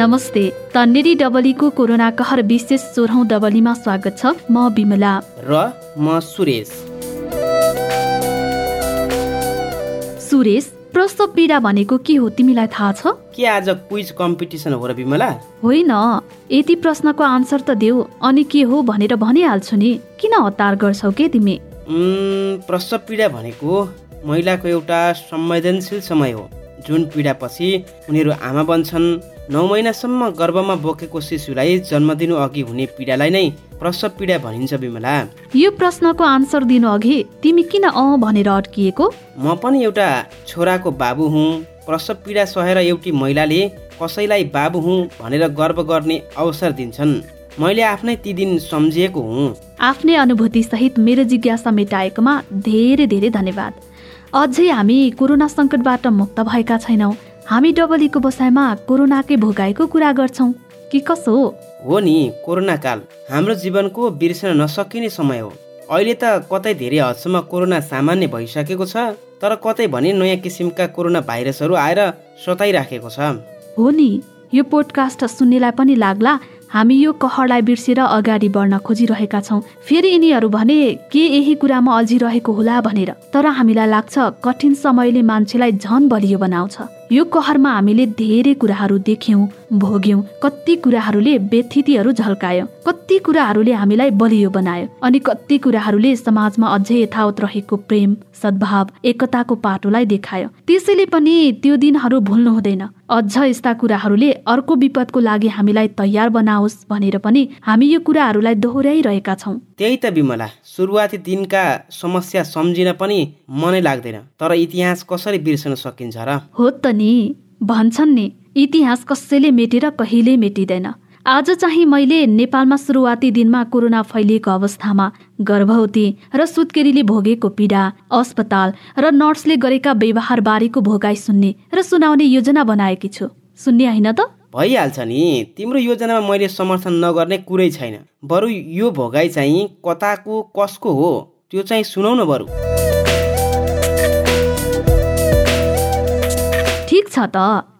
नमस्ते। तन्नेरी डबलीको कोरोना कहर विशेष सोह्रौँ डबलीमा स्वागत छ। म विमला र म सुरेश। सुरेश प्रसव पीडा भनेको के हो तिमीलाई थाहा छ? के आज क्विज कम्पिटिसन हो र विमला होइन। यति प्रश्नको आन्सर त देऊ। अनि के हो भनेर भनिहाल्छु नि। किन हतार गर्छौ के तिमी? प्रसव पीडा भनेको महिलाको एउटा संवेदनशील समय हो। जुन पीडापछि उनीहरू आमा बन्छन् नौ महिनासम्म गर्भमा बोकेको शिशुलाई जन्म दिनु अघि हुने पीडालाई नै प्रसव पीडा भनिन्छ विमला। यो प्रश्नको आन्सर दिनु अघि तिमी किन अँ भनेर अड्किएको? म पनि एउटा छोराको बाबु हुँ। प्रसव पीडा सहेर एउटी महिलाले कसैलाई बाबु हुँ भनेर गर्व गर्ने अवसर दिन्छन्। मैले आफ्नै ती दिन सम्झिएको हुँ। आफ्नै अनुभूति सहित मेरो जिज्ञासा मेटाएकोमा धेरै धेरै धन्यवाद। अझै हामी कोरोना सङ्कटबाट मुक्त भएका छैनौँ। हामी डबलीको बसाइमा कोरोनाकै भोगाएको कुरा गर्छौँ। कि कसो हो? नि कोरोना काल हाम्रो जीवनको बिर्सन नसकिने समय हो। अहिले त कतै धेरै हदसम्म कोरोना सामान्य भइसकेको छ तर कतै भने नयाँ किसिमका कोरोना भाइरसहरू आएर सताइराखेको छ। हो नि यो पोडकास्ट सुन्नेलाई पनि लाग्ला हामी यो कहरलाई बिर्सेर अगाडि बढ्न खोजिरहेका छौँ। फेरि यिनीहरू भने के यही कुरामा अल्झिरहेको होला? भनेर। तर हामीलाई लाग्छ कठिन समयले मान्छेलाई झन बलियो बनाउँछ। यो कहरमा हामीले धेरै कुराहरू देख्यौँ भोग्यौँ कति कुराहरूले व्यथितिहरू झल्कायो कति कुराहरूले हामीलाई बलियो बनायो अनि कति कुराहरूले समाजमा अझै यथावत रहेको प्रेम सद्भाव एकताको पाटोलाई देखायो। त्यसैले पनि त्यो दिनहरू भुल्नु हुँदैन। अझ यस्ता कुराहरूले अर्को विपदको लागि हामीलाई तयार बनाओस् भनेर पनि हामी यो कुराहरूलाई दोहोऱ्याइरहेका छौँ। त्यही त विमला सुरुवाती दिनका समस्या सम्झिन पनि मनै लाग्दैन तर इतिहास कसरी बिर्सन सकिन्छ र? हो त नि भन्छन् नि इतिहास कसैले मेटेर कहिल्यै मेटिँदैन। आज चाहिँ मैले नेपालमा सुरुवाती दिनमा कोरोना फैलिएको अवस्थामा गर्भवती र सुत्केरीले भोगेको पीडा अस्पताल र नर्सले गरेका व्यवहार बारेको भोगाई सुन्ने र सुनाउने योजना बनाएकी छु। सुन्ने होइन त? भइहाल्छ नि। तिम्रो योजनामा मैले समर्थन नगर्ने कुरै छैन। बरु यो भोगाई चाहिँ कताको कसको हो त्यो चाहिँ सुनाउन बरु। ठिक छ त।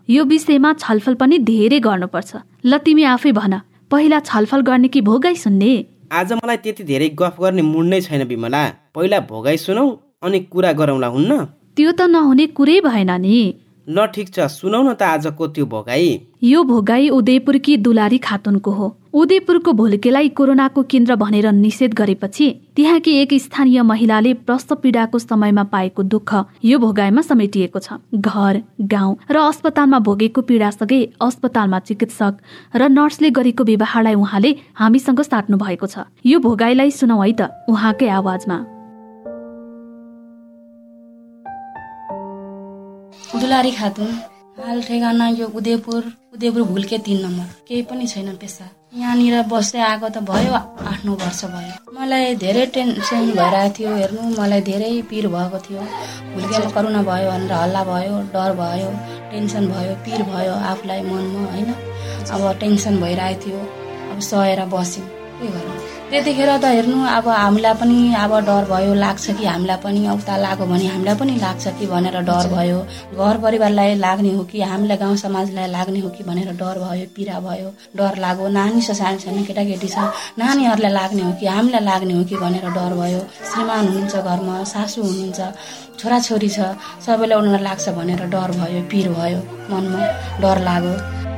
यो विषयमा छलफल पनि धेरै गर्नुपर्छ। ल तिमी आफै भन। पहिला छलफल गर्ने कि भोगाई सुन्ने? आज मलाई त्यति धेरै गफ गर्ने मुड नै छैन विमला। पहिला भोगाई सुनौ अनि कुरा गरौँला हुन्न। त्यो त नहुने कुरै भएन नि। ल ठिक छ सुनौ न त आजको त्यो भोगाई। यो भोगाई उदयपुरकी दुलारी खातुनको हो। उदयपुरको भुल्केलाई कोरोनाको केन्द्र भनेर निषेध गरेपछि त्यहाँकी एक स्थानीय महिलाले प्रसव पीडाको समयमा पाएको दुःख यो भोगाईमा समेटिएको छ। घर गाउँ र अस्पतालमा भोगेको पीडासँगै अस्पतालमा चिकित्सक र नर्सले गरेको व्यवहारलाई उहाँले हामीसँग साट्नु भएको छ। यो भोगाईलाई सुनौ है त उहाँकै आवाजमा। दुलारी खातुन। हाल ठेगाना यो उदयपुर उदयपुर भुल्के तिन नम्बर। केही पनि छैन पेसा। यहाँनिर बस्दै आएको त भयो आठ नौ वर्ष भयो। मलाई धेरै टेन्सन भइरहेको थियो हेर्नु मलाई धेरै पिर भएको थियो। भुल्केमा करुणा भयो भनेर हल्ला भयो डर भयो टेन्सन भयो पिर भयो आफूलाई मनमा होइन? अब टेन्सन भइरहेको थियो। अब सहेर बस्यौँ। त्यतिखेर त हेर्नु अब हामीलाई पनि अब डर भयो लाग्छ कि हामीलाई पनि उता लाग्यो भने हामीलाई पनि लाग्छ कि भनेर डर भयो। घर परिवारलाई लाग्ने हो कि हामीलाई गाउँ समाजलाई लाग्ने हो कि भनेर डर भयो पीडा भयो डर लाग्यो। नानी छ सानो सानो केटाकेटी छ नानीहरूलाई लाग्ने हो कि हामीलाई लाग्ने हो कि भनेर डर भयो। श्रीमान हुनुहुन्छ घरमा सासू हुनुहुन्छ छोराछोरी छ सबैलाई उनीहरूलाई लाग्छ भनेर डर भयो पिर भयो मनमा डर लाग्यो।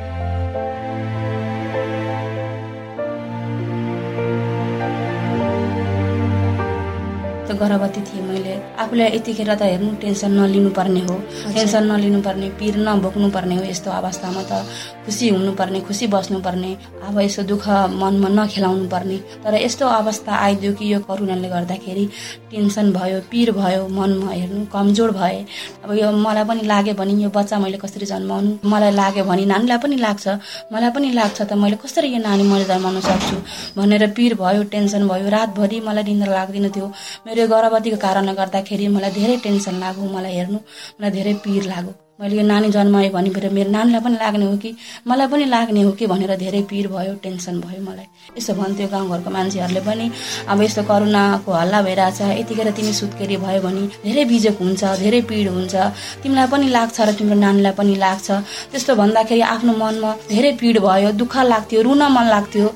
गर्भवती थिएँ मैले। आफूलाई यतिखेर त हेर्नु टेन्सन नलिनु पर्ने हो टेन्सन नलिनु पर्ने पिर नभोग्नु पर्ने हो यस्तो अवस्थामा त। खुसी हुनुपर्ने खुसी बस्नुपर्ने अब यसो दुःख मनमा नखेलाउनु पर्ने तर यस्तो अवस्था आइदियो कि यो करुणाले गर्दाखेरि टेन्सन भयो पिर भयो मनमा हेर्नु कमजोर भए। अब यो मलाई पनि लाग्यो भने यो बच्चा मैले कसरी जन्माउनु? मलाई लाग्यो भने नानीलाई पनि लाग्छ। मलाई पनि लाग्छ त मैले कसरी यो नानी मैले जन्माउन सक्छु? भनेर पिर भयो टेन्सन भयो रातभरि मलाई निन्द्रा लाग्दैन थियो। मेरो गर्भवतीको कारणले गर्दाखेरि मलाई धेरै टेन्सन लाग्यो मलाई हेर्नु मलाई धेरै पिर लाग्यो। मैले यो नानी जन्माएँ भने फेरि मेरो नानीलाई पनि लाग्ने हो कि मलाई पनि लाग्ने हो कि भनेर धेरै पिर भयो टेन्सन भयो मलाई। यसो भन्थ्यो गाउँघरको मान्छेहरूले पनि अब यस्तो करुणाको हल्ला भइरहेछ यतिखेर तिमी सुत्केरी भयो भने धेरै बिजोक हुन्छ धेरै पिड हुन्छ। तिमीलाई पनि लाग्छ र तिम्रो नानीलाई पनि लाग्छ। त्यस्तो भन्दाखेरि आफ्नो मनमा धेरै पिड भयो दुःख लाग्थ्यो रुन मन लाग्थ्यो।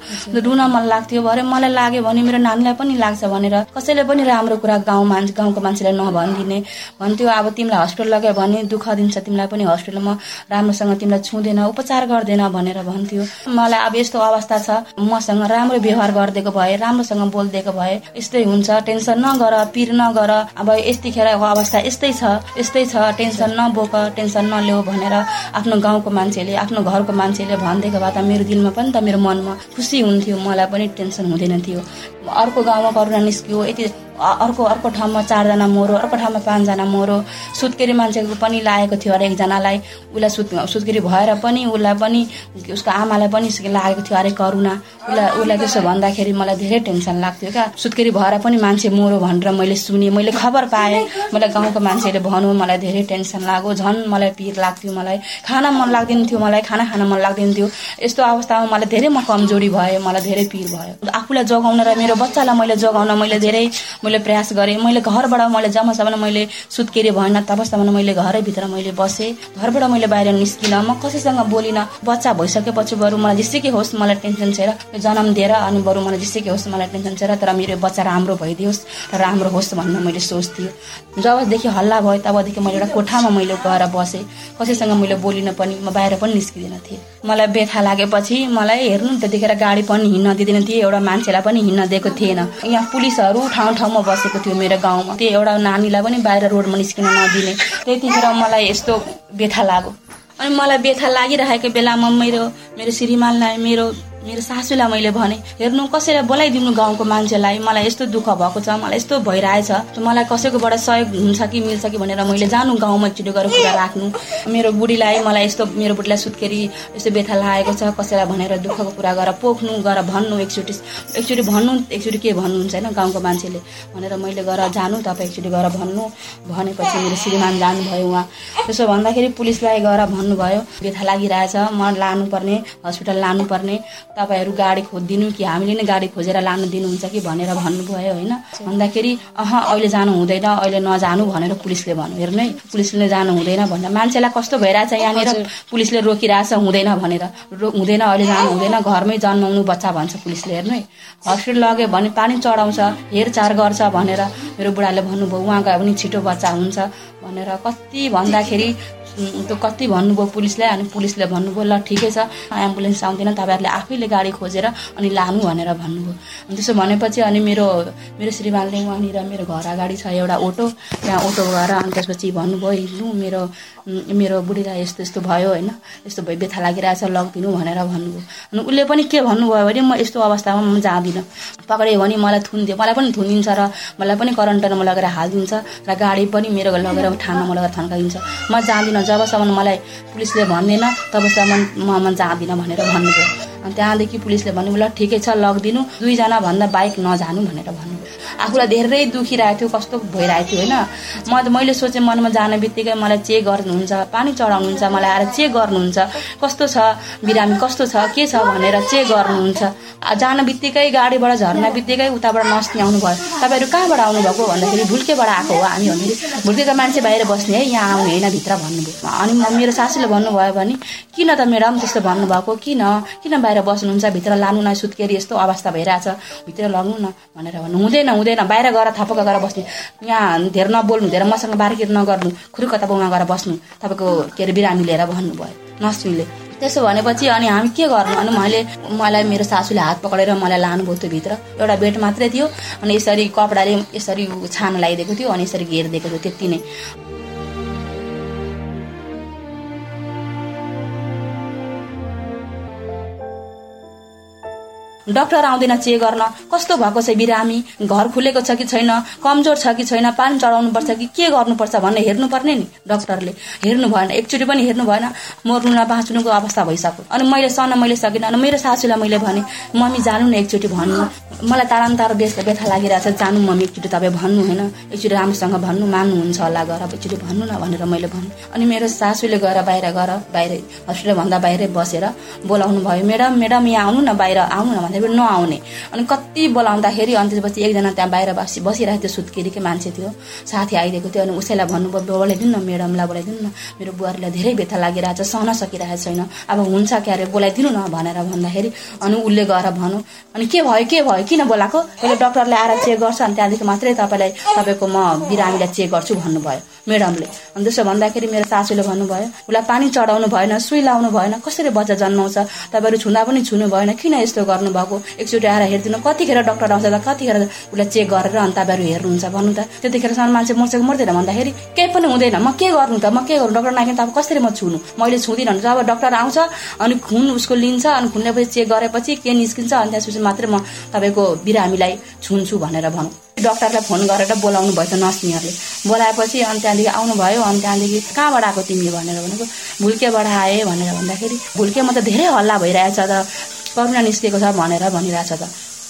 रुन मन लाग्थ्यो भरे मलाई लाग्यो भने मेरो नानीलाई पनि लाग्छ भनेर कसैले पनि राम्रो कुरा गाउँ मान्छे गाउँको मान्छेलाई नभनिदिने। भन्थ्यो अब तिमीलाई हस्पिटल लग्यो भने दुःख दिन्छ पनि हस्पिटलमा राम्रोसँग तिमीलाई छुँदैन उपचार गर्दैन भनेर भन्थ्यो। मलाई अब यस्तो अवस्था छ मसँग राम्रो व्यवहार गरिदिएको भए राम्रोसँग बोलिदिएको भए यस्तै हुन्छ टेन्सन नगर पिर नगर। अब यतिखेर अवस्था यस्तै छ यस्तै छ टेन्सन नबोक टेन्सन नल्याऊ भनेर आफ्नो गाउँको मान्छेले आफ्नो घरको मान्छेले भनिदिएको भए त मेरो दिलमा पनि त मेरो मनमा खुसी हुन्थ्यो मलाई पनि टेन्सन हुँदैन थियो। अर्को गाउँमा करुणा निस्कियो यति अर्को अर्को ठाउँमा चारजना मरो अर्को ठाउँमा पाँचजना मरो। सुत्केरी मान्छेको पनि लागेको थियो अरे एकजनालाई उसलाई सुत सुत्केरी भएर पनि उसलाई पनि उसको आमालाई पनि लागेको थियो अरे करुणा। उसलाई उसलाई त्यसो भन्दाखेरि मलाई धेरै टेन्सन लाग्थ्यो क्या। सुत्केरी भएर पनि मान्छे मरो भनेर मैले सुनेँ मैले खबर पाएँ। मलाई गाउँको मान्छेले भनौँ मलाई धेरै टेन्सन लाग्यो। झन् मलाई पिर लाग्थ्यो मलाई। खाना मन लाग्दैन थियो मलाई खाना खान मन लाग्दैन थियो यस्तो अवस्थामा मलाई धेरै म कमजोरी भएँ मलाई धेरै पिर भयो। आफूलाई जोगाउन र मेरो बच्चालाई मैले जोगाउन मैले धेरै मैले प्रयास गरेँ। मैले घरबाट मैले जबसम्म मैले सुत्केरी भएन तबसम्म मैले घरैभित्र मैले बसेँ। घरबाट मैले बाहिर निस्किनँ म कसैसँग बोलिनँ बच्चा भइसकेपछि बरु मलाई जेसुकै होस् मलाई टेन्सन छैन जन्म दिएर अनि बरु मलाई जेसुकै होस् मलाई टेन्सन छैन तर मेरो बच्चा राम्रो भइदियोस् र राम्रो होस् भन्ने मैले सोच्थेँ। जबदेखि हल्ला भयो तबदेखि मैले एउटा कोठामा मैले गएर बसेँ। कसैसँग मैले बोलिनँ पनि म बाहिर पनि निस्किँदैन थिएँ। मलाई व्यथा लागेपछि मलाई हेर्नु त्यतिखेर गाडी पनि हिँड्न दिँदैन थिएँ एउटा मान्छेलाई पनि हिँड्न दिएको थिएन। यहाँ पुलिसहरू ठाउँ ठाउँमा बसेको थियो मेरो गाउँमा। त्यो एउटा नानीलाई पनि बाहिर रोडमा निस्किन नदिने। त्यतिखेर मलाई यस्तो व्यथा लाग्यो। अनि मलाई व्यथा लागिरहेको बेलामा मेरो मेरो श्रीमानलाई मेरो मेरो सासूलाई मैले भने हेर्नु कसैलाई बोलाइदिनु गाउँको मान्छेलाई? मलाई यस्तो दुःख भएको छ मलाई यस्तो भइरहेछ। मलाई कसैकोबाट सहयोग हुन्छ कि मिल्छ कि भनेर मैले जानु गाउँमा एकचोटि गएर कुरा राख्नु। मेरो बुढीलाई मलाई यस्तो मेरो बुढीलाई सुत्केरी यस्तो व्यथा लागेको छ कसैलाई भनेर दुःखको कुरा गरेर पोख्नु गएर भन्नु एकचोटि। एकचोटि भन्नु एकचोटि के भन्नुहुन्छ होइन गाउँको मान्छेले? भनेर मैले गएर जानु तपाईँ एकचोटि गएर भन्नु। भनेपछि मेरो श्रीमान जानुभयो उहाँ। त्यसो भन्दाखेरि पुलिसलाई गएर भन्नुभयो। व्यथा लागिरहेछ म लानुपर्ने हस्पिटल लानुपर्ने। तपाईँहरू गाडी खोजिदिनु कि हामीले नै गाडी खोजेर लानु दिनुहुन्छ कि भनेर भन्नुभयो होइन। भन्दाखेरि अह अहिले जानु हुँदैन अहिले नजानु भनेर पुलिसले भन्नु हेर्नु है पुलिसले जानु हुँदैन भनेर। मान्छेलाई कस्तो भइरहेछ यहाँनिर? पुलिसले रोकिरहेछ हुँदैन भनेर। रो हुँदैन अहिले जानु हुँदैन घरमै जन्माउनु बच्चा भन्छ पुलिसले। हेर्नु है हस्पिटल लग्यो भने पानी चढाउँछ हेरचाह गर्छ भनेर। मेरो बुढाले भन्नुभयो उहाँ गयो भने छिटो बच्चा हुन्छ। भनेर। कति भन्दाखेरि त्यो कति भन्नुभयो पुलिसलाई? अनि पुलिसले भन्नुभयो ल ठिकै छ एम्बुलेन्स आउँदैन तपाईँहरूले आफैले गाडी खोजेर अनि लानु भनेर भन्नुभयो। अनि त्यसो भनेपछि अनि मेरो मेरो श्रीमानले उहाँनिर मेरो घर अगाडि छ एउटा अटो। त्यहाँ अटो गएर अनि त्यसपछि भन्नुभयो हिँड्नु मेरो मेरो बुढीलाई यस्तो यस्तो भयो होइन यस्तो भयो व्यथा लागिरहेछ लगिदिनु भनेर भन्नुभयो। अनि उसले पनि के भन्नुभयो भने म यस्तो अवस्थामा म जाँदिनँ। पक्रियो भने मलाई थुनिदियो मलाई पनि थुनिदिन्छ र मलाई पनि करेन्टरमा लगेर हालिदिन्छ र गाडी पनि मेरो लगेर ठाउँमा लगेर थन्काइदिन्छ। म जाँदिनँ जबसम्म मलाई पुलिसले भन्दैन तबसम्म म जाँदिनँ भनेर भन्नुभयो। अनि त्यहाँदेखि पुलिसले भन्नुभयो ल ठिकै छ लगिदिनु। दुईजना भन्दा बाइक नजानु भनेर भन्नुभयो आफूलाई धेरै दुखिरहेको थियो कस्तो भइरहेको थियो होइन? म त मैले सोचेँ मनमा जाने बित्तिकै मलाई चेक गर्नुहुन्छ पानी चढाउनुहुन्छ मलाई आएर चेक गर्नुहुन्छ। कस्तो छ बिरामी कस्तो छ के छ भनेर चेक गर्नुहुन्छ। जान बित्तिकै गाडीबाट झर्न बित्तिकै उताबाट नस्ने आउनुभयो। तपाईँहरू कहाँबाट आउनुभएको भन्दाखेरि भुल्केबाट आएको हो हामी भन्दाखेरि भुल्केको मान्छे बाहिर बस्ने है यहाँ आउने होइन भित्र भन्नुभयो। अनि मेरो सासूले भन्नुभयो भने किन त म्याडम त्यस्तो भन्नुभएको? किन? किन बाहिर बस्नुहुन्छ भित्र लानु न सुत्केरी यस्तो अवस्था भइरहेछ। भित्र लग्नु न भनेर भन्नु हुँदैन हुँदैन बाहिर गएर थपक्क गएर बस्ने। यहाँ धेरै नबोल्नु धेरै मसँग बारकिर नगर्नु खुरुक तपाईँ गएर बस्नु। तपाईँको के अरे बिरामी लिएर भन्नुभयो नर्सले त्यसो भनेपछि अनि हामी के गर्नु? अनि मैले मलाई मेरो सासूले हात पक्रेर मलाई लानुभयो त्यो भित्र। एउटा बेड मात्रै थियो अनि यसरी कपडाले यसरी छानो लगाइदिएको थियो अनि यसरी घेरिदिएको थियो त्यति नै। डक्टर आउँदैन चेक गर्न। कस्तो भएको छ बिरामी? घर खुलेको छ कि छैन? कमजोर छ कि छैन? पानी चढाउनु पर्छ कि के गर्नुपर्छ भन्ने हेर्नुपर्ने नि डक्टरले। हेर्नु भएन। एकचोटि पनि हेर्नु भएन। मर्नु न बाँच्नुको अवस्था भइसक्यो। अनि मैले सन मैले सकिनँ अनि मेरो सासूलाई मैले भने मम्मी जानु न एकचोटि भन्नु। मलाई तारान्तार व्यस्त व्यथा लागिरहेछ जानु मम्मी एकचोटि तपाईँ भन्नु होइन? एकचोटि राम्रोसँग भन्नु मान्नुहुन्छ होला गएर एकचोटि भन्नु न भनेर मैले भने अनि मेरो सासूले गएर बाहिर गएर बाहिर हस्पिटलभन्दा बाहिरै बसेर बोलाउनु भयो म्याडम म्याडम यहाँ आउनु न बाहिर आउनु न भन्दाखेरि नआउने। अनि कति बोलाउँदाखेरि अनि त्यसपछि एकजना त्यहाँ बाहिर बसी बसिरहेको थियो सुत्केरीकै मान्छे थियो। साथी आइदिएको थियो अनि उसैलाई भन्नुभयो बोलाइदिनु न म्याडमलाई बोलाइदिनु न। मेरो बुहारीलाई धेरै व्यथा लागिरहेछ सहन सकिरहेको छैन। अब हुन्छ क्यारे बोलाइदिनु न भनेर भन्दाखेरि अनि उसले गएर भनौँ अनि के भयो के भयो? किन बोलाएको? अहिले डक्टरले आएर चेक गर्छ अनि त्यहाँदेखि मात्रै तपाईँलाई तपाईँको म बिरामीलाई चेक गर्छु भन्नुभयो म्याडमले अनि त्यसो भन्दाखेरि मेरो सासूले भन्नुभयो उसलाई पानी चढाउनु भएन सुई लाउनु भएन कसरी बच्चा जन्माउँछ? तपाईँहरू छुँदा पनि छुनु भएन किन यस्तो गर्नुभएको एकचोटि आएर हेरिदिनु। कतिखेर डक्टर आउँछ त कतिखेर उसलाई चेक गरेर अनि तपाईँहरू हेर्नुहुन्छ भन्नु त। त्यतिखेरसम्म मान्छे मर्छ मर्दैन भन्दाखेरि केही पनि हुँदैन। म के गर्नु त? म के गर्नु? डक्टर नआइकन त अब कसरी म छुनु? मैले छुँदिनँ। भने जब डक्टर आउँछ अनि खुन उसको लिन्छ अनि खुनले चेक गरेपछि के निस्किन्छ अनि त्यसपछि मात्रै म तपाईँको बिरामीलाई छुन्छु भनेर भनौँ। डक्टरलाई फोन गरेर बोलाउनु भयो त नर्सनीहरूले बोलाएपछि अनि त्यहाँदेखि आउनुभयो अनि त्यहाँदेखि कहाँबाट आएको तिमी भनेर भनेको भुल्केबाट आएँ भनेर भन्दाखेरि भुल्केमा त धेरै हल्ला भइरहेछ त। करुणा निस्केको छ भनेर भनिरहेछ त।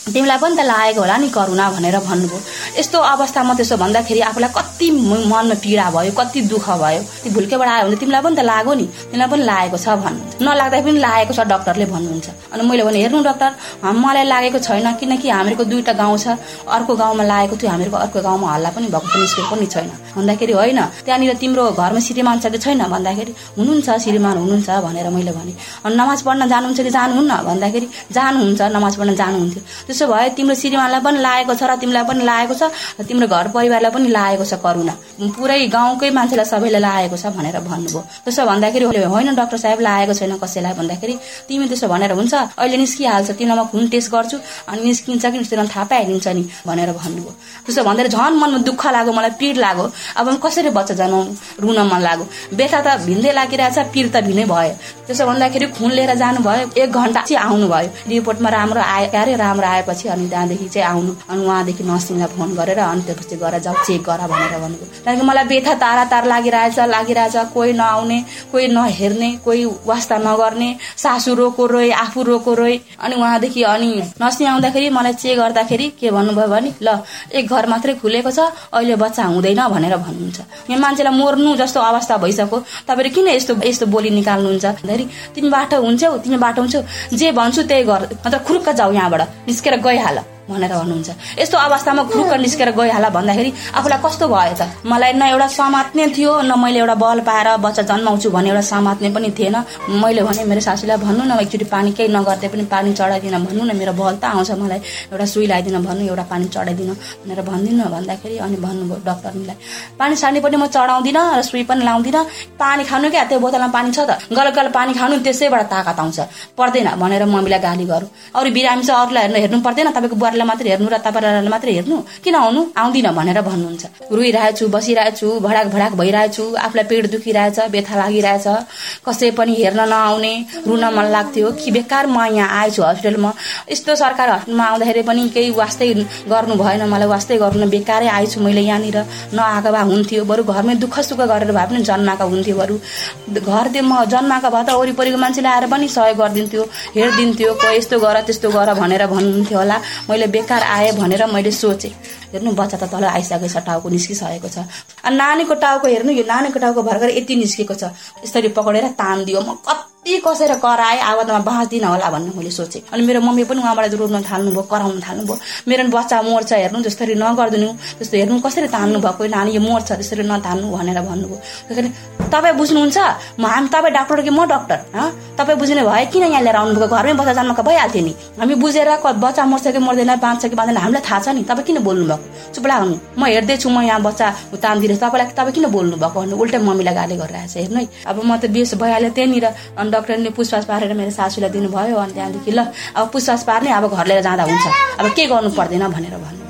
तिमीलाई पनि त लागेको होला नि करुणा भनेर भन्नुभयो। यस्तो अवस्थामा त्यसो भन्दाखेरि आफूलाई कति मनमा पीडा भयो कति दुःख भयो ती भुल्केबाट आयो भने तिमीलाई पनि त लाग्यो नि। तिमीलाई पनि लागेको छ भन्नु। नलाग्दा पनि लागेको छ डक्टरले भन्नुहुन्छ। अनि मैले भने हेर्नु डक्टर मलाई लागेको छैन किनकि हामीहरूको दुईवटा गाउँ छ। अर्को गाउँमा लागेको थियो हामीहरूको अर्को गाउँमा हल्ला पनि भएको पनि निस्केको पनि छैन। भन्दाखेरि होइन त्यहाँनिर तिम्रो घरमा श्रीमान छ कि छैन? भन्दाखेरि हुनुहुन्छ श्रीमान हुनुहुन्छ भनेर मैले भने। अनि नमाज पढ्न जानुहुन्छ कि जानुहुन्न? भन्दाखेरि जानुहुन्छ नमाज पढ्न जानुहुन्थ्यो। त्यसो भए तिम्रो श्रीमानलाई पनि लागेको छ र तिमीलाई पनि लागेको छ तिम्रो घर परिवारलाई पनि लागेको छ करुणा। पुरै गाउँकै मान्छेलाई सबैलाई लागेको छ भनेर भन्नुभयो। त्यसो भन्दाखेरि होइन डक्टर साहेब लागेको छैन कसैलाई भन्दाखेरि। तिमी त्यसो भनेर हुन्छ अहिले निस्किहाल्छ तिमीलाई म खुन टेस्ट गर्छु अनि निस्किन्छ कि निस्किन थाहा पाइदिन्छ नि भनेर भन्नुभयो। त्यसो भन्दाखेरि झन् मनमा दुःख लाग्यो मलाई पिर लाग्यो। अब कसरी बच्चा जनाउनु रुन मन लाग्यो। व्यथा त भिन्दै लागिरहेछ पिर त भिन्नै भयो। त्यसो भन्दाखेरि खुन लिएर जानुभयो एक घन्टा चाहिँ आउनुभयो। रिपोर्टमा राम्रो आयो अरे राम्रो आए आएपछि अनि त्यहाँदेखि चाहिँ आउनु अनि उहाँदेखि नर्सिङलाई फोन गरेर अनि त्यसपछि गएर जाऊ चेक गर भनेर भनेको। त्यहाँदेखि मलाई बेथा तारा तार लागिरहेछ लागिरहेछ कोही नआउने कोही नहेर्ने कोही वास्ता नगर्ने सासु रोको रोए आफू रोको रोए अनि उहाँदेखि अनि नर्सिङ आउँदाखेरि मलाई चेक गर्दाखेरि के भन्नुभयो भने ल एक घर मात्रै खुलेको छ अहिले बच्चा हुँदैन भनेर भन्नुहुन्छ। यहाँ मान्छेलाई मर्नु जस्तो अवस्था भइसक्यो। तपाईँले किन यस्तो यस्तो बोली निकाल्नुहुन्छ? भन्दाखेरि तिमी बाटो हुन्छौ तिमी बाटो हुन्छौ। जे भन्छु त्यही गर। मतलब खुर्क जाऊ यहाँबाट। निस्केर गइहाल भनेर भन्नुहुन्छ यस्तो अवस्थामा खुरुक्क निस्केर गइहाल भन्दाखेरि आफूलाई कस्तो भयो त? मलाई न एउटा समात्ने थियो न मैले एउटा बल पाएर बच्चा जन्माउँछु भन्ने एउटा समात्ने पनि थिएन। मैले भने मेरो सासूलाई भन्नु न एकचोटि पानी केही नगर्दै पनि पानी चढाइदिन भन्नु न मेरो बल त आउँछ मलाई एउटा सुई लगाइदिन भन्नु एउटा पानी चढाइदिन भनेर भनिदिनु भन्दाखेरि अनि भन्नुभयो डक्टरलाई पानी सानी पनि म चढाउँदिनँ र सुई पनि लाउँदिनँ। पानी खानु क्या? त्यो बोतलमा पानी छ त। गल गल पानी खानु त्यसैबाट ताकत आउँछ। पर्दैन भनेर मम्मीलाई गाली गरौँ। अरू बिरामी छ अरूलाई हेर्नु हेर्नु पर्दैन। तपाईँको बुहारी तपाईँलाई मात्रै हेर्नु र तपाईँलाई मात्रै हेर्नु किन आउनु? आउँदिन भनेर भन्नुहुन्छ। रोइरहेछु बसिरहेछु भडाक भडाक भइरहेछु आफूलाई पेट दुखिरहेछ व्यथा लागिरहेछ। कसै पनि हेर्न नआउने रुन मन लाग्थ्यो कि बेकार म यहाँ आएछु हस्पिटलमा। यस्तो सरकारी हस्पिटलमा आउँदाखेरि पनि केही वास्तै गर्नु भएन मलाई वास्तै गर्नु बेकारै आएछु मैले यहाँनिर। नआएको भए हुन्थ्यो बरु घरमै दुःख सुख गरेर भए पनि जन्माएको हुन्थ्यो बरु। घर म जन्माएको भए त वरिपरिको मान्छेले आएर पनि सहयोग गरिदिन्थ्यो हेरिदिन्थ्यो यस्तो गर त्यस्तो गर भनेर भन्नुहुन्थ्यो होला। मैले बेकार आएँ भनेर मैले सोचेँ। हेर्नु बच्चा त तल आइसकेको छ टाउको निस्किसकेको छ। अनि नानीको टाउको हेर्नु यो नानीको टाउको भर्खर यति निस्केको छ। यसरी पक्रेर तानिदियो म कति कति कसेर कराएँ आवाजमा बाँच्दिनँ होला भन्ने मैले सोचेँ। अनि मेरो मम्मी पनि उहाँबाट रोड्न थाल्नुभयो कराउनु थाल्नुभयो। मेरो बच्चा मर्छ हेर्नु जसरी नगरिदिनु त्यस्तो हेर्नु कसरी तान्नु भएको नानी यो मर्छ त्यसरी नतान्नु भनेर भन्नुभयो। त्यसरी तपाईँ बुझ्नुहुन्छ म हामी तपाईँ डाक्टर कि म डक्टर तपाईँ बुझ्ने भए किन यहाँ लिएर आउनुभएको? घरमै बच्चा जन्मको भइहाल्थ्यो नि। हामी बुझेर बच्चा मर्छ कि मर्दैन बाँच्छ कि बाँच्दैन हामीलाई थाहा छ नि। तपाईँ किन बोल्नु भएको चुप लाग्नु म हेर्दैछु म यहाँ बच्चा तान्दिरहेछु तपाईँलाई तपाईँ किन बोल्नु भएको उल्टै मम्मीलाई गाली गरिरहेको छ हेर्नु है। अब म त बेस भइहाल्यो त्यहाँनिर अनि डक्टरले पुसपास पारेर मेरो सासूलाई दिनुभयो अनि त्यहाँदेखि ल अब पुसपास पार्ने अब घर लिएर जाँदा हुन्छ। अब के गर्नु पर्दैन भनेर भन्नु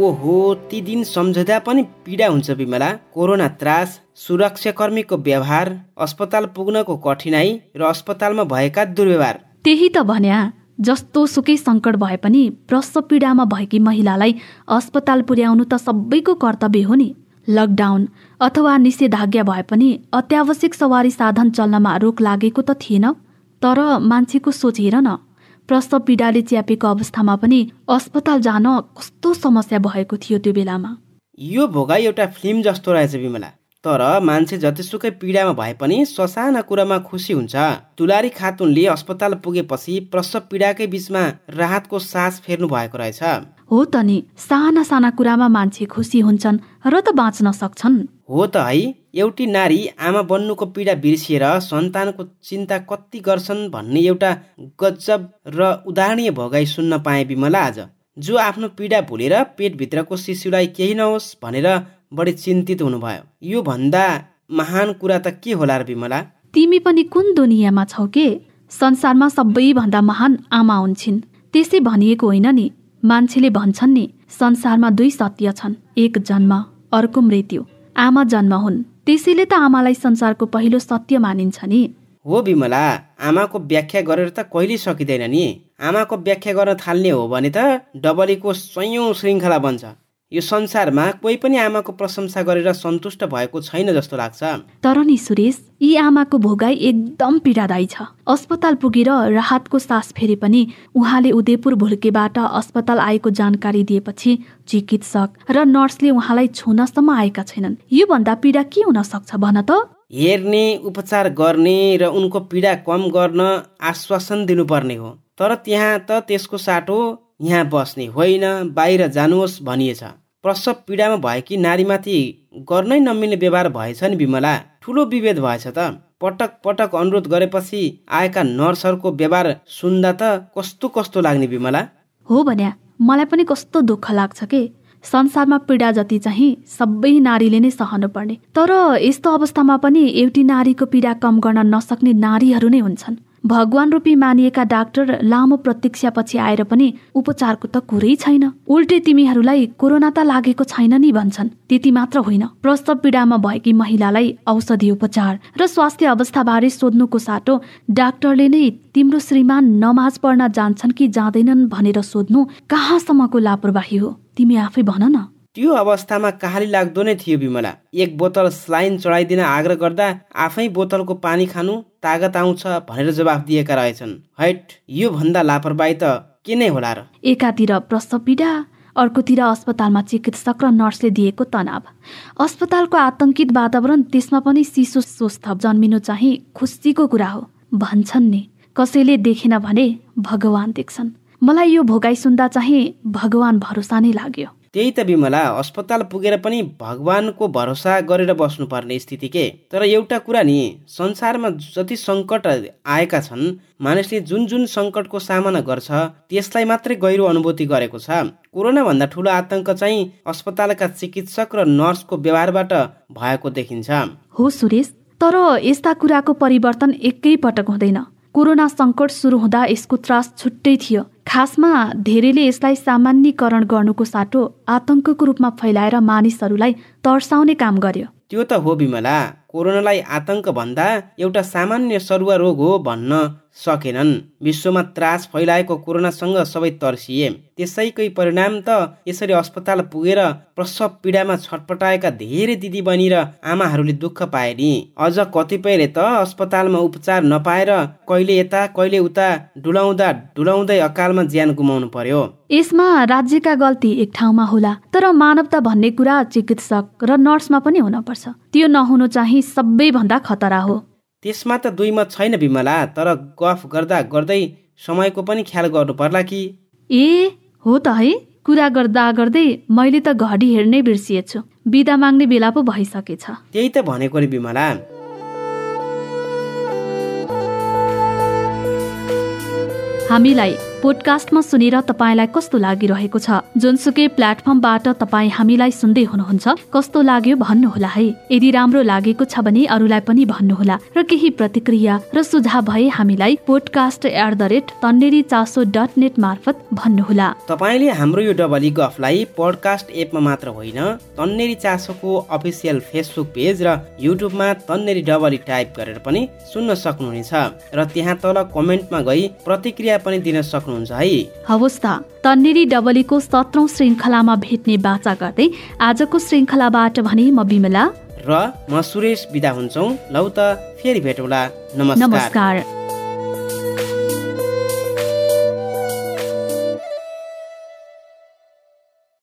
ओहो ती दिन सम्झँदा पनि पीडा हुन्छ विमला। कोरोना त्रास सुरक्षाकर्मीको व्यवहार अस्पताल पुग्नको कठिनाई र अस्पतालमा भएका दुर्व्यवहार। त्यही त भन्या जस्तो सुकै सङ्कट भए पनि प्रसव पीडामा भएकी महिलालाई अस्पताल पुर्याउनु त सबैको कर्तव्य हो नि। लकडाउन अथवा निषेधाज्ञा भए पनि अत्यावश्यक सवारी साधन चल्नमा रोक लागेको त थिएन तर मान्छेको सोच हेर न प्रसव पीडाले च्यापेको अवस्थामा पनि अस्पताल जान कस्तो समस्या भएको थियो त्यो बेलामा। यो भोगाई एउटा फिल्म जस्तो रहेछ विमला तर मान्छे जतिसुकै पीडामा भए पनि ससाना कुरामा खुसी हुन्छ। तुलारी खातुनले अस्पताल पुगेपछि प्रसव पीडाकै बिचमा राहतको सास फेर्नु भएको रहेछ। हो त नि साना साना कुरामा मान्छे खुसी हुन्छन् र त बाँच्न सक्छन्। हो त है। एउटी नारी आमा बन्नुको पीडा बिर्सिएर सन्तानको चिन्ता कति गर्छन् भन्ने एउटा गजब र उदाहरणीय भोगाई सुन्न पाए विमला आज। जो आफ्नो पीडा भुलेर पेटभित्रको शिशुलाई केही नहोस् भनेर बढी चिन्तित हुनुभयो। यो भन्दा महान कुरा त के होला र विमला? तिमी पनि कुन दुनियाँमा छौ के? संसारमा सबैभन्दा महान आमा हुन्छन्। त्यसै भनिएको होइन नि। मान्छेले भन्छन् नि संसारमा दुई सत्य छन्। एक जन्म अर्को मृत्यु। आमा जन्म हुन्। त्यसैले त आमालाई संसारको पहिलो सत्य मानिन्छ नि। हो विमला आमाको व्याख्या गरेर त कहिले सकिँदैन नि। आमाको व्याख्या गर्न थाल्ने हो भने त डबलीको सयौँ श्रृङ्खला बन्छ। यो संसारमा कोही पनि आमाको प्रशंसा गरेर सन्तुष्ट भएको छैन जस्तो लाग्छ। तर नि सुरेश यी आमाको भोगाई एकदम पीडादायी छ। अस्पताल पुगेर राहतको सास फेरे पनि उहाँले उदयपुर भुल्केबाट अस्पताल आएको जानकारी दिएपछि चिकित्सक र नर्सले उहाँलाई छुनसम्म आएका छैनन्। यो भन्दा पीडा के हुन सक्छ भन त? हेर्ने उपचार गर्ने र उनको पीडा कम गर्न आश्वासन दिनुपर्ने हो। तर त्यहाँ त त्यसको साटो यहाँ बस्ने होइन बाहिर जानुहोस् भनिएछ। प्रसव पीडामा भएकी नारीमाथि गर्नै नमिल्ने व्यवहार भएछ नि विमला? ठुलो विभेद भएछ त। पटक पटक अनुरोध गरेपछि आएका नर्सहरूको व्यवहार सुन्दा त कस्तो कस्तो लाग्ने विमला? हो भन्या मलाई पनि कस्तो दुःख लाग्छ के? संसारमा पीडा जति चाहिँ सबै नारीले नै सहनु पर्ने तर यस्तो अवस्थामा पनि एउटी नारीको पीडा कम गर्न नसक्ने नारीहरू नै हुन्छन्। भगवान रूपी मानिएका डाक्टर लामो प्रतीक्षापछि आएर पनि उपचारको त कुरै छैन। उल्टे तिमीहरूलाई कोरोना त लागेको छैन नि भन्छन्। त्यति मात्र होइन। प्रसव पीडामा भएकी महिलालाई औषधि उपचार र स्वास्थ्य अवस्थाबारे सोध्नुको साटो डाक्टरले नै तिम्रो श्रीमान नमाज पढ्न जान्छन् कि जाँदैनन् भनेर सोध्नु कहाँसम्मको लापरवाही हो? तिमी आफै भन न। त्यो अवस्थामा कहाली लाग्दो नै थियो विमला। एक बोतल स्लाइन चढाइदिन आग्रह गर्दा आफै बोतलको पानी खानु तागत आउँछ भनेर जवाफ दिएका रहेछन्। हैट यो भन्दा लापरवाही त के नै होला र? एकातिर प्रसव पीडा अर्कोतिर अस्पतालमा चिकित्सक र नर्सले दिएको तनाव। अस्पतालको आतंकित वातावरण त्यसमा पनि शिशु स्वस्थ जन्मिनु चाहिँ खुसीको कुरा हो। भन्छन् नि कसैले देखेन भने भगवान देख्छन्। मलाई यो भोगाई सुन्दा चाहिँ भगवान भरोसा नै लाग्यो। त्यही त बिमला अस्पताल पुगेर पनि भगवानको भरोसा गरेर बस्नुपर्ने स्थिति के? तर एउटा कुरा नि संसारमा जति सङ्कट आएका छन् मानिसले जुन जुन सङ्कटको सामना गर्छ त्यसलाई मात्रै गहिरो अनुभूति गरेको छ। कोरोना भन्दा ठुलो आतंक चाहिँ अस्पतालका चिकित्सक र नर्सको व्यवहारबाट भएको देखिन्छ। हो सुरेश तर यस्ता कुराको परिवर्तन एकै पटक हुँदैन। कोरोना सङ्कट सुरु हुँदा यसको त्रास छुट्टै थियो। खासमा धेरैले यसलाई सामान्यकरण गर्नुको साटो आतंकको रूपमा फैलाएर मानिसहरूलाई तर्साउने काम गर्यो। त्यो त हो बिमला कोरोनालाई आतंक भन्दा एउटा सामान्य सरुवा रोग हो भन्न सकेनन्। विश्वमा त्रास फैलाएको कोरोनासँग सबै तर्सिए। त्यसैकै परिणाम त यसरी अस्पताल पुगेर प्रसव पीडामा छटपटाएका धेरै दिदी बहिनी र आमाहरूले दुःख पाए नि। अझ कतिपयले त अस्पतालमा उपचार नपाएर कहिले यता कहिले उता डुलाउँदा डुलाउँदै अकालमा ज्यान गुमाउनु पर्यो। यसमा राज्यका गल्ती एक ठाउँमा होला तर मानवता भन्ने कुरा चिकित्सक र नर्समा पनि हुनपर्छ। त्यो नहुनु चाहिँ सबैभन्दा खतरा हो। त्यसमा त दुई मत छैन विमला तर गफ गर्दा गर्दै समयको पनि ख्याल गर्नु पर्ला कि। ए हो त है। कुरा गर्दा गर्दै मैले त घडी हेर्नै बिर्सिएछु। बिदा माग्ने बेला पो भइसकेछ। त्यही त भनेको नि विमला हामीलाई पोडकास्टमा सुनेर तपाईँलाई कस्तो लागिरहेको छ? जुनसुकै प्लेटफर्मबाट तपाईँ हामीलाई सुन्दै हुनुहुन्छ कस्तो लाग्यो भन्नुहोला है। यदि राम्रो लागेको छ भने अरूलाई पनि भन्नुहोला र केही प्रतिक्रिया र सुझाव भए हामीलाई podcast at the rate Tanneri Chaso dot net मार्फत भन्नुहोला। तपाईँले हाम्रो यो डबली गफलाई पोडकास्ट एपमा मात्र होइन तन्नेरी चासोको अफिसियल फेसबुक पेज र युट्युबमा तन्नेरी डबली टाइप गरेर पनि सुन्न सक्नुहुनेछ। र त्यहाँ तल कमेन्टमा गई प्रतिक्रिया पनि दिन सक्नुहुन्छ है। हवस् त तन्नेरी डबलीको सत्रौं श्रृङ्खलामा भेट्ने बाचा गर्दै आजको श्रृङ्खलाबाट भने म बिमला। र म सुरेश बिदा हुन्छौ। लौ त फेरि भेटौँला। नमस्कार। नमस्कार।